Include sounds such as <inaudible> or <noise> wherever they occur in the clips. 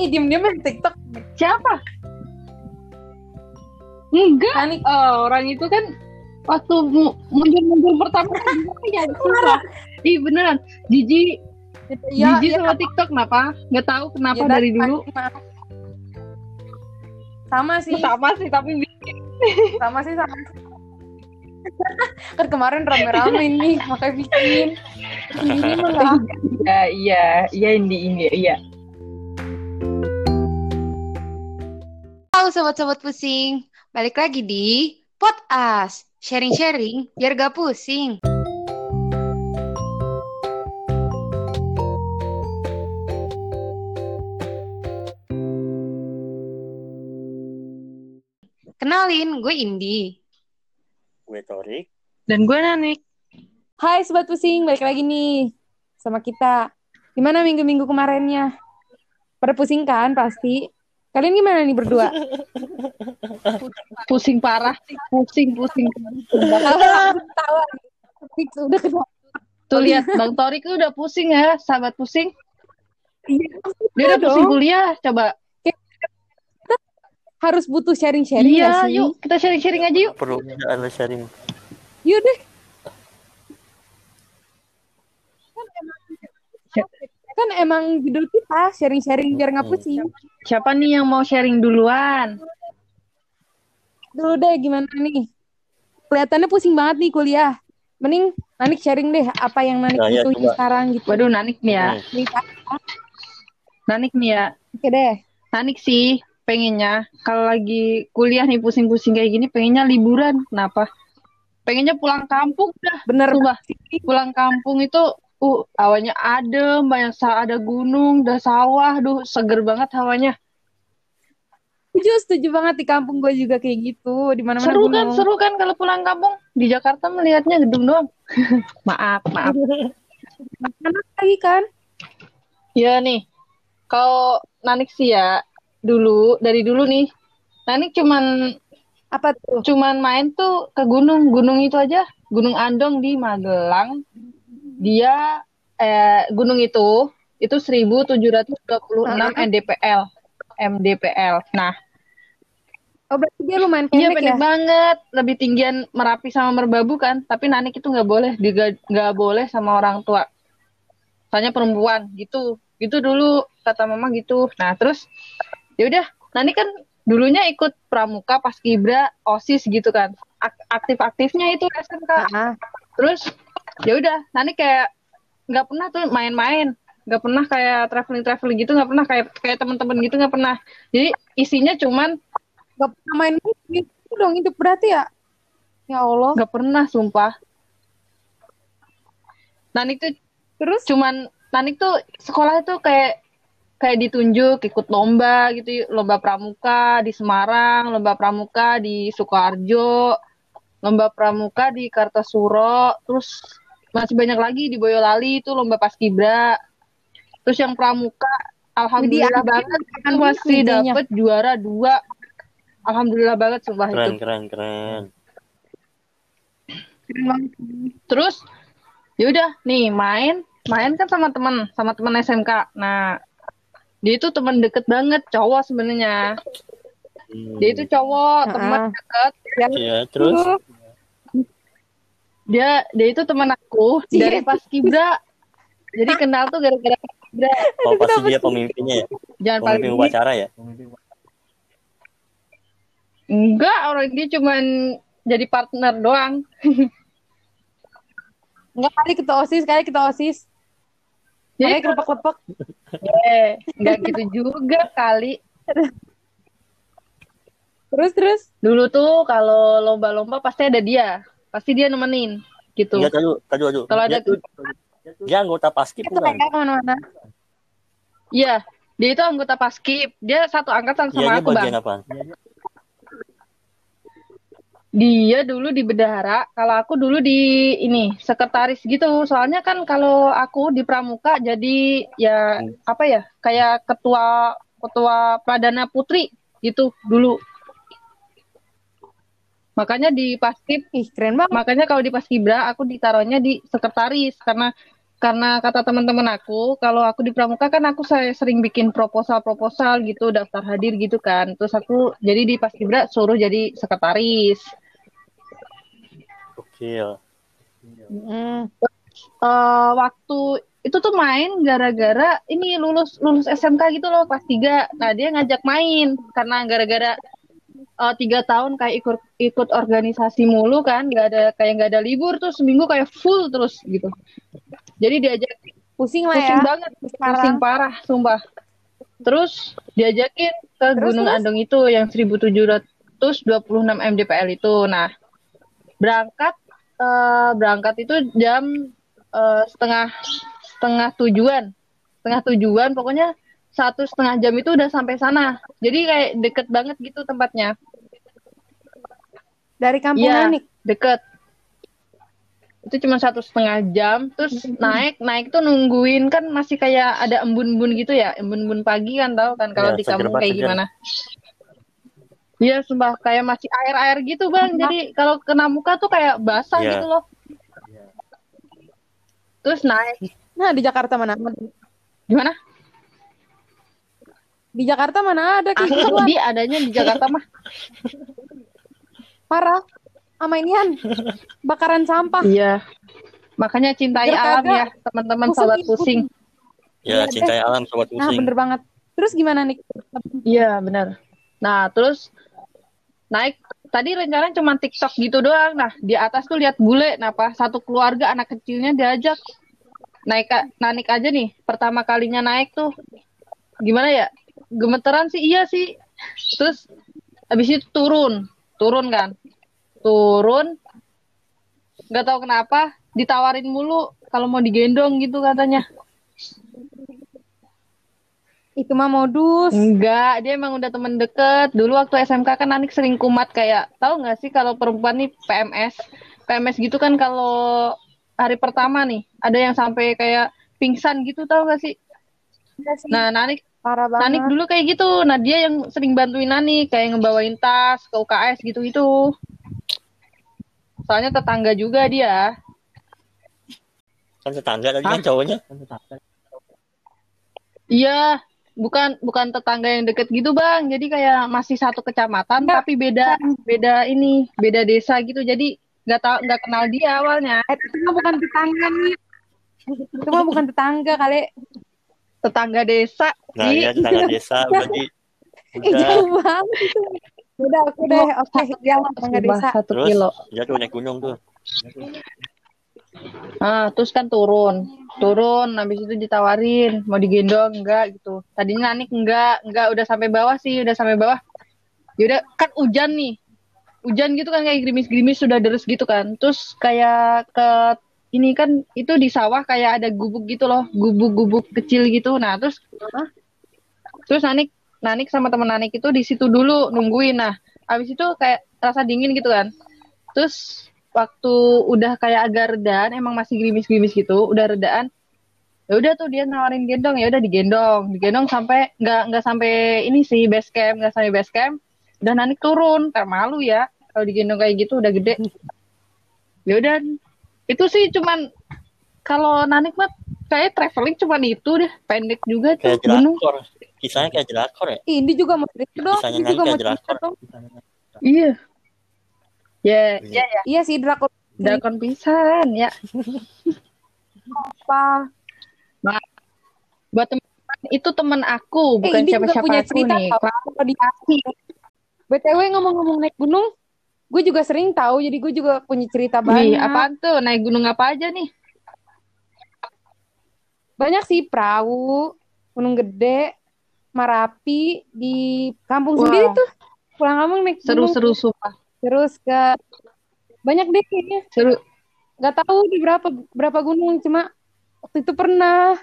Ih, diem-diem main TikTok. Siapa? Enggak. Nanik. Oh, orang itu kan waktu mu- mundur-mundur pertama kan ya <laughs> susah. Ih beneran. Jiji, Ya, Jiji ya, sama TikTok kenapa? Nggak tahu kenapa ya, dari dulu. Sama sih, Sama sih tapi <laughs> sama sih sama. <laughs> kan kemarin rame-rame nih, makanya bikin. Sendiri mah nggak ya iya iya Indi ini iya. Halo sobat-sobat pusing, balik lagi di Podcast Sharing-sharing biar gak pusing. Kenalin, gue Indi. gue Torik Dan gue Nanik. Hai sobat pusing, balik lagi nih sama kita. Gimana minggu-minggu kemarinnya? Pada pusing kan pasti? Kalian gimana nih berdua? Pusing parah, pusing pusing. Tawa. Udah kenal. Tuh lihat Bang Torik udah pusing ya, sahabat pusing. Iya, Dia udah dong. pusing kuliah, coba. Harus butuh sharing-sharing Iya, yuk kita sharing-sharing aja yuk. perlu ada sharing Yuk deh. Kan emang judul kita sharing-sharing biar nggak pusing. Siapa nih yang mau sharing duluan? Dulu deh gimana nih? Kelihatannya pusing banget nih kuliah. Mending Nanik sharing deh apa yang Nanik Nah, ya, butuhin coba. sekarang gitu. Waduh, Nanik nih ya. Hmm. Cerita. Nanik nih ya. Oke deh. Nanik sih pengennya kalau lagi kuliah nih pusing-pusing kayak gini pengennya liburan. Kenapa? Pengennya pulang kampung dah. Bener Sumpah. Pulang kampung itu uh hawanya adem, banyak ada gunung, ada sawah, duh seger banget hawanya. Setuju, setuju banget di kampung gue juga kayak gitu. Di mana-mana Seru kan, gunung. seru kan kalau pulang kampung. Di Jakarta melihatnya gedung doang. <laughs> maaf, maaf. Mana lagi kan? Ya nih, kalau Nanik sih ya dulu dari dulu nih, Nanik cuman Apa tuh? cuman main tuh ke gunung, gunung itu aja, Gunung Andong di Magelang. Dia eh gunung itu itu 1726 MDPL. MDPL. Nah, Oh berarti dia lumayan iya pendek pendek ya? banget, lebih tinggian Merapi sama Merbabu kan, tapi Nanik itu nggak boleh, nggak boleh sama orang tua. Soalnya perempuan gitu. Gitu dulu kata mama gitu. Nah, terus ya udah, Nanik kan dulunya ikut pramuka pas kibra osis gitu kan Ak- aktif-aktifnya itu SMK Ah, terus ya udah Nanik kayak nggak pernah tuh main-main nggak pernah kayak traveling traveling gitu nggak pernah kayak kayak teman-teman gitu nggak pernah jadi isinya cuman Gak pernah main musik itu dong itu berarti ya? Ya Allah. nggak pernah sumpah Nanik tuh Terus? cuman Nanik tuh sekolah itu kayak kayak ditunjuk ikut lomba gitu lomba pramuka di Semarang lomba pramuka di Sukoharjo lomba pramuka di Kartasuro terus masih banyak lagi di Boyolali itu lomba paskibra terus yang pramuka alhamdulillah Widih, banget kan masih dapet juara dua alhamdulillah banget sumpah itu keren keren keren Keren banget. Terus ya udah nih main, main kan sama temen, sama temen SMK. Nah, dia itu temen deket banget, cowok sebenarnya. Hmm. Dia itu cowok, Ah. temen deket. ya terus Dia dia itu temen aku Iya. dari pas kibra. Jadi kenal tuh gara-gara kibra. oh pasti dia pemimpinnya ya Jangan paling pemimpin upacara ya enggak orang dia cuman jadi partner doang. <laughs> Enggak kali kita osis, kali kita osis. Jadi kelepek-kelepek. eh, enggak gitu juga kali. Terus, terus. Dulu tuh kalau lomba-lomba pasti ada dia, pasti dia nemenin gitu. Tadu Kalau dia ada- tuh dia anggota paskib Itu. Iya, dia itu anggota paskib. Dia satu angkatan Iya, sama dia aku, Bang. bagian apa? Dia dulu di bendahara, kalau aku dulu di ini sekretaris gitu. Soalnya kan kalau aku di pramuka jadi ya Hmm. apa ya? Kayak ketua ketua pradana putri gitu dulu. Makanya di paskib, Ih, keren banget. makanya kalau di paskibra aku ditaruhnya di sekretaris karena karena kata teman-teman aku, kalau aku di pramuka kan aku saya sering bikin proposal-proposal gitu, daftar hadir gitu kan. Terus aku jadi di Paskibra suruh jadi sekretaris. Gokil. Hmm. Eh, waktu itu tuh main gara-gara ini lulus lulus SMK gitu loh pas tiga. Nah dia ngajak main karena gara-gara eh, tiga tahun kayak ikut ikut organisasi mulu kan, nggak ada kayak nggak ada libur tuh seminggu kayak full terus gitu. Jadi diajak Pusing lah pusing ya. banget, Parah. pusing parah, sumpah. Terus diajakin ke Terus, Gunung terus? Andong itu yang 1726 mdpl itu. Nah, berangkat eh, berangkat itu jam eh, setengah setengah tujuan, setengah tujuan. Pokoknya satu setengah jam itu udah sampai sana. Jadi kayak deket banget gitu tempatnya. Dari kampung Iya, Anik. deket. Itu cuma satu setengah jam, terus naik, naik tuh nungguin kan masih kayak ada embun-embun gitu ya, embun-embun pagi kan tau kan kalau Iya, di kampung kayak seger. gimana. Iya, sumpah kayak masih air-air gitu bang. Jadi kalau kena muka tuh kayak basah Iya. gitu loh. Terus naik, Nah, di Jakarta mana? gimana? Di Jakarta mana ada kayak gitu? Asli adanya di Jakarta mah. Parah. Sama inian. Bakaran sampah. Iya. Makanya cintai Biar alam ya, teman-teman sobat pusing. Ya, Iya, cintai alam sobat Nah, pusing. bener banget. Terus gimana nih? Iya benar. Nah terus naik tadi rencananya cuma TikTok gitu doang. Nah di atas tuh lihat bule, nah apa satu keluarga anak kecilnya diajak naik naik aja nih. Pertama kalinya naik tuh gimana ya? Gemeteran sih iya sih. Terus habis itu turun, turun kan, turun. Nggak tahu kenapa ditawarin mulu kalau mau digendong gitu katanya. Itu mah modus. Enggak, dia emang udah temen deket. Dulu waktu SMK kan Anik sering kumat kayak, tahu nggak sih kalau perempuan nih PMS, PMS gitu kan kalau hari pertama nih ada yang sampai kayak pingsan gitu, tahu nggak sih? Iya sih. Nah, Nanik, Parah banget. Nanik dulu kayak gitu. Nah, dia yang sering bantuin Nanik kayak ngebawain tas ke UKS gitu-gitu. Soalnya tetangga juga dia. Kan tetangga tadi kan cowoknya. Iya, bukan bukan tetangga yang deket gitu bang. Jadi kayak masih satu kecamatan Enggak. tapi beda beda ini beda desa gitu. Jadi nggak tahu nggak kenal dia awalnya. Eh, itu mah bukan tetangga nih. Itu mah bukan tetangga kali. Tetangga desa. Nah, Ih, ya tetangga <laughs> desa berarti udah jauh banget. Udah, aku deh. Oke, ya tetangga desa. satu terus kilo. dia tuh naik gunung tuh. Ah, terus kan turun, turun. Habis itu ditawarin mau digendong enggak gitu. Tadinya Nanik enggak, enggak udah sampai bawah sih, udah sampai bawah. Yaudah kan hujan nih, hujan gitu kan kayak gerimis-gerimis sudah deres gitu kan. Terus kayak ke ini kan itu di sawah kayak ada gubuk gitu loh, gubuk-gubuk kecil gitu. Nah terus terus Nanik Nanik sama temen Nanik itu di situ dulu nungguin. Nah habis itu kayak rasa dingin gitu kan. Terus waktu udah kayak agak redaan, emang masih gerimis-gerimis gitu, udah redaan. Ya udah tuh dia nawarin gendong, ya udah digendong, digendong sampai nggak nggak sampai ini sih base camp, nggak sampai base camp. Udah Nanik turun, kayak malu ya kalau digendong kayak gitu udah gede. Ya udah, itu sih cuman kalau Nanik mah kayak traveling cuman itu deh, pendek juga tuh Kayak gunung. drakor. Kisahnya kayak drakor ya. Ih, Indi juga mau cerita dong. Kisahnya Indi juga mau cerita drakor. dong. Iya. Ya, ya, ya. Iya sih, drakor Drakon pisan ya. apa? Buat teman itu temen aku, bukan eh, Indi juga siapa-siapa punya aku cerita nih. Kalau di BTW ngomong-ngomong naik gunung, gue juga sering tahu, jadi gue juga punya cerita Ih, banyak. apaan tuh? Naik gunung apa aja nih? Banyak sih perahu, gunung gede, Marapi di kampung Wah. sendiri tuh. Pulang kampung naik gunung. Seru-seru sumpah. Terus ke banyak deh kayaknya. Seru. Gak tahu di berapa berapa gunung, cuma waktu itu pernah.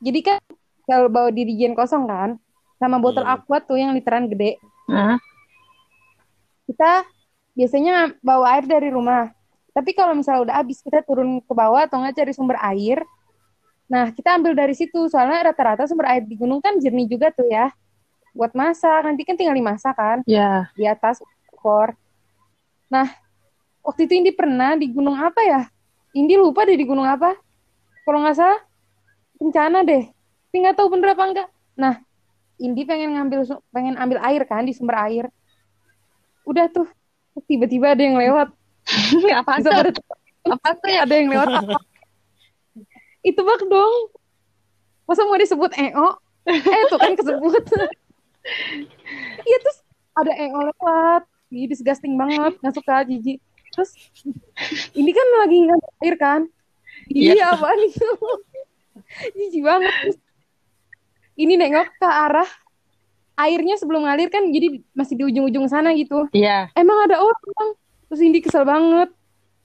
Jadi kan kalau bawa dirigen kosong kan, sama botol Hmm. aqua tuh yang literan gede. Nah, kita biasanya bawa air dari rumah. Tapi kalau misalnya udah habis, kita turun ke bawah atau nggak cari sumber air. Nah, kita ambil dari situ. Soalnya rata-rata sumber air di gunung kan jernih juga tuh ya. Buat masak. Nanti kan tinggal dimasak kan. ya. Di atas kompor. Nah, waktu itu Indi pernah di gunung apa ya? Indi lupa deh di gunung apa. Kalau nggak salah, bencana deh. Tapi nggak tahu bener apa enggak. Nah, Indi pengen ngambil pengen ambil air kan di sumber air. Udah tuh tiba-tiba ada yang lewat. <laughs> Apa tuh? Apa tuh ada yang lewat apa? Itu bak dong. Masa mau disebut EO? Eh, tuh kan kesebut. <laughs> Iya, terus ada EO lewat. Ih, disgusting banget. Nggak suka, jijik. Terus, ini kan lagi ngambil air kan? Iya. Iya, apaan itu? <laughs> jijik banget. Terus, ini nengok ke arah airnya sebelum ngalir kan jadi masih di ujung-ujung sana gitu Iya. emang ada orang terus Indi kesel banget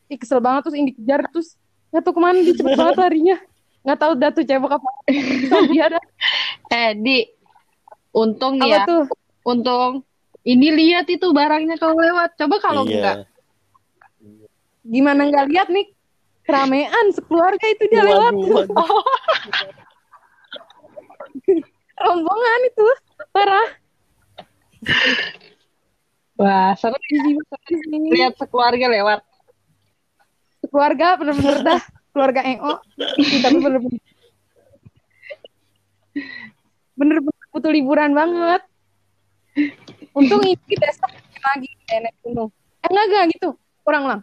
Ih, kesel banget terus Indi kejar terus nggak tahu ke mana dia cepet banget larinya nggak tahu dah tuh cebok apa dia ada <laughs> Eh, Di. Untung apa ya. tuh Untung. Ini lihat itu barangnya kalau lewat. Coba kalau enggak. iya. gimana nggak lihat nih keramaian sekeluarga itu dia lewat Waduh, waduh. <laughs> rombongan itu. Parah. Wah, seru sih. lihat sekeluarga lewat. keluarga bener-bener dah. Keluarga EO tapi bener-bener bener-bener butuh liburan banget. Untung ini besok lagi naik gunung. Eh enggak enggak gitu. Kurang lang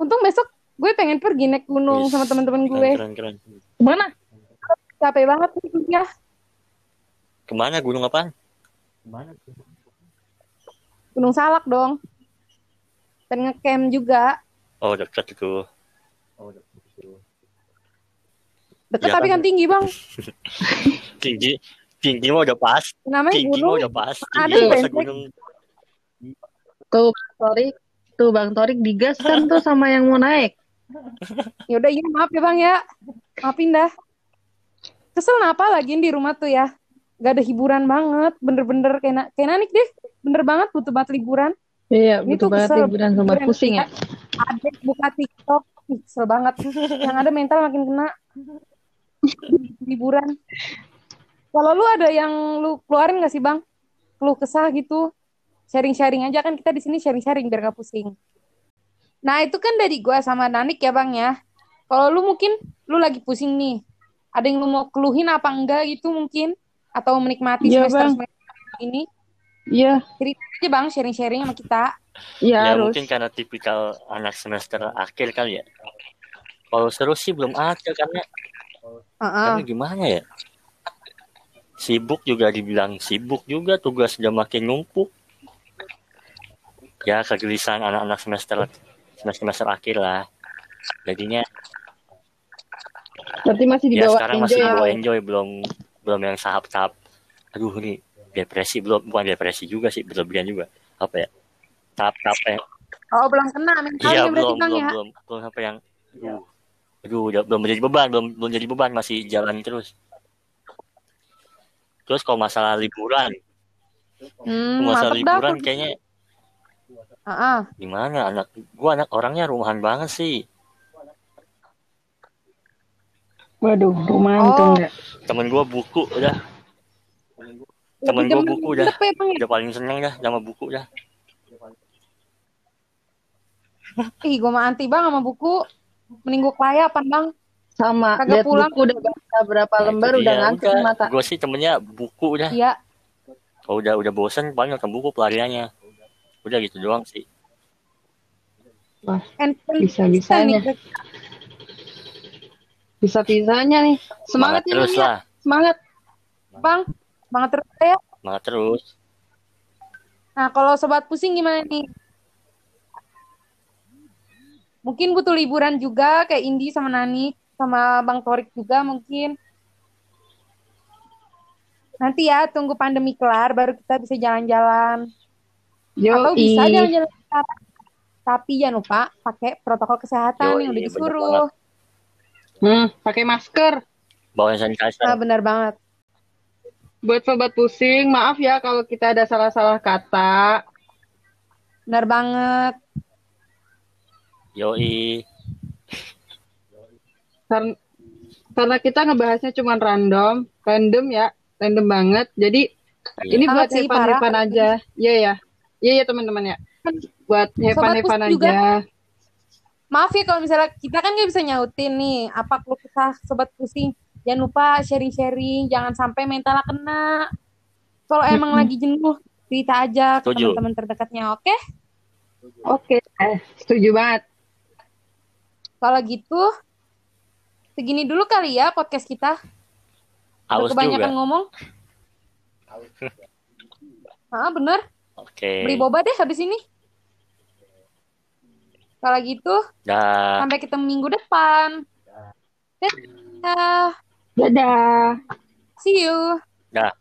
untung besok gue pengen pergi naik gunung Wis, sama teman-teman gue. Keren, keren, keren. Ke mana? capek banget nih kuliah Ke mana gunung apaan? Ke mana? gunung salak dong dan ngecamp juga Oh, dekat itu. deket Iya tapi kan? kan tinggi bang <laughs> Tinggi. Tinggi mah udah pas. namanya Tinggi mah gunung udah pas. ada gunung. Tuh, Bang Torik. Tuh, Bang Torik digas kan tuh sama yang mau naik. ya udah iya maaf ya bang ya maafin dah kesel kenapa lagi di rumah tuh ya gak ada hiburan banget bener-bener kayak kayak nanik deh. Bener banget butuh banget liburan. Iya, Ini butuh tuh banget kesel. liburan sama pusing ya. ada buka TikTok kesel banget. Yang ada mental makin kena. Liburan. Kalau lu ada yang lu keluarin gak sih bang? Lu kesah gitu. Sharing-sharing aja kan kita di sini sharing-sharing biar gak pusing. Nah itu kan dari gua sama Nanik ya bang ya. Kalau lu mungkin lu lagi pusing nih. Ada yang lu mau keluhin apa enggak gitu mungkin atau menikmati Iya, semester Bang. semester ini Iya, cerita aja bang sharing-sharing sama kita iya Ya harus. mungkin karena tipikal anak semester akhir kali ya. Kalau seru sih belum ada karena Heeh. karena gimana ya? Sibuk juga dibilang sibuk juga tugas udah makin numpuk. Ya kegelisahan anak-anak semester semester semester akhir lah. Jadinya Berarti masih ya dibawa sekarang enjoy masih ya. bawa enjoy belum belum yang tahap-tahap. Aduh nih depresi belum bukan depresi juga sih berlebihan juga apa ya tahap-tahap yang oh belum kena mentalnya Iya berarti belum belum ya belum belum sampai yang aduh, aduh udah belum menjadi beban belum belum jadi beban masih jalan terus. Terus kalau masalah liburan, Hmm, masalah mantep dah. liburan kayaknya Heeh. gimana anak gua anak orangnya rumahan banget sih. Waduh, rumahan Oh. tuh enggak. Temen gua buku udah Temen gua buku dah. mantep ya, Bang, ya? udah paling seneng dah sama buku dah. Ih, gue mah anti bang sama buku. Mending gue kelayapan bang. Sama, Kagak pulang. buku udah baca berapa Nah, lembar itu udah ngantuk udah. mata. Gua sih temennya buku udah. Iya. Kalau udah udah bosen paling nonton buku pelariannya. Udah gitu doang sih. Handphone Bisa-bisanya. bisa nih. Bisa-bisanya nih. Semangat, nih, terus Bang, ya. lah. Semangat. Bang, semangat terus ya. Semangat terus. Nah, kalau sobat pusing gimana nih? Mungkin butuh liburan juga kayak Indi sama Nani sama Bang Torik juga mungkin. Nanti ya tunggu pandemi kelar baru kita bisa jalan-jalan. Atau bisa jalan-jalan sekarang. Tapi jangan lupa pakai protokol kesehatan Yoi, yang udah disuruh. Hmm, pakai masker. Bawa sanitizer. Nah, benar banget. Buat sobat pusing, maaf ya kalau kita ada salah-salah kata. Benar banget. Yoi. Karena, karena kita ngebahasnya cuma random, random ya, random banget. Jadi Iya. ini buat hepan-hepan aja. Iya ya. Iya ya teman-teman ya. Buat hepan-hepan pusing juga. Maaf ya kalau misalnya kita kan nggak bisa nyautin nih apa keluh kesah sobat pusing. Jangan lupa sharing-sharing, jangan sampai mentalnya kena. Kalau emang lagi jenuh, cerita aja ke Setuju. teman-teman terdekatnya, oke? Oke, eh, setuju banget. Kalau gitu, segini dulu kali ya podcast kita. Udah Haus kebanyakan juga. ngomong. Ah, bener. Oke. Beli boba deh habis ini. Kalau gitu, Dah. sampai ketemu minggu depan. Dadah. Dadah. See you. Dah.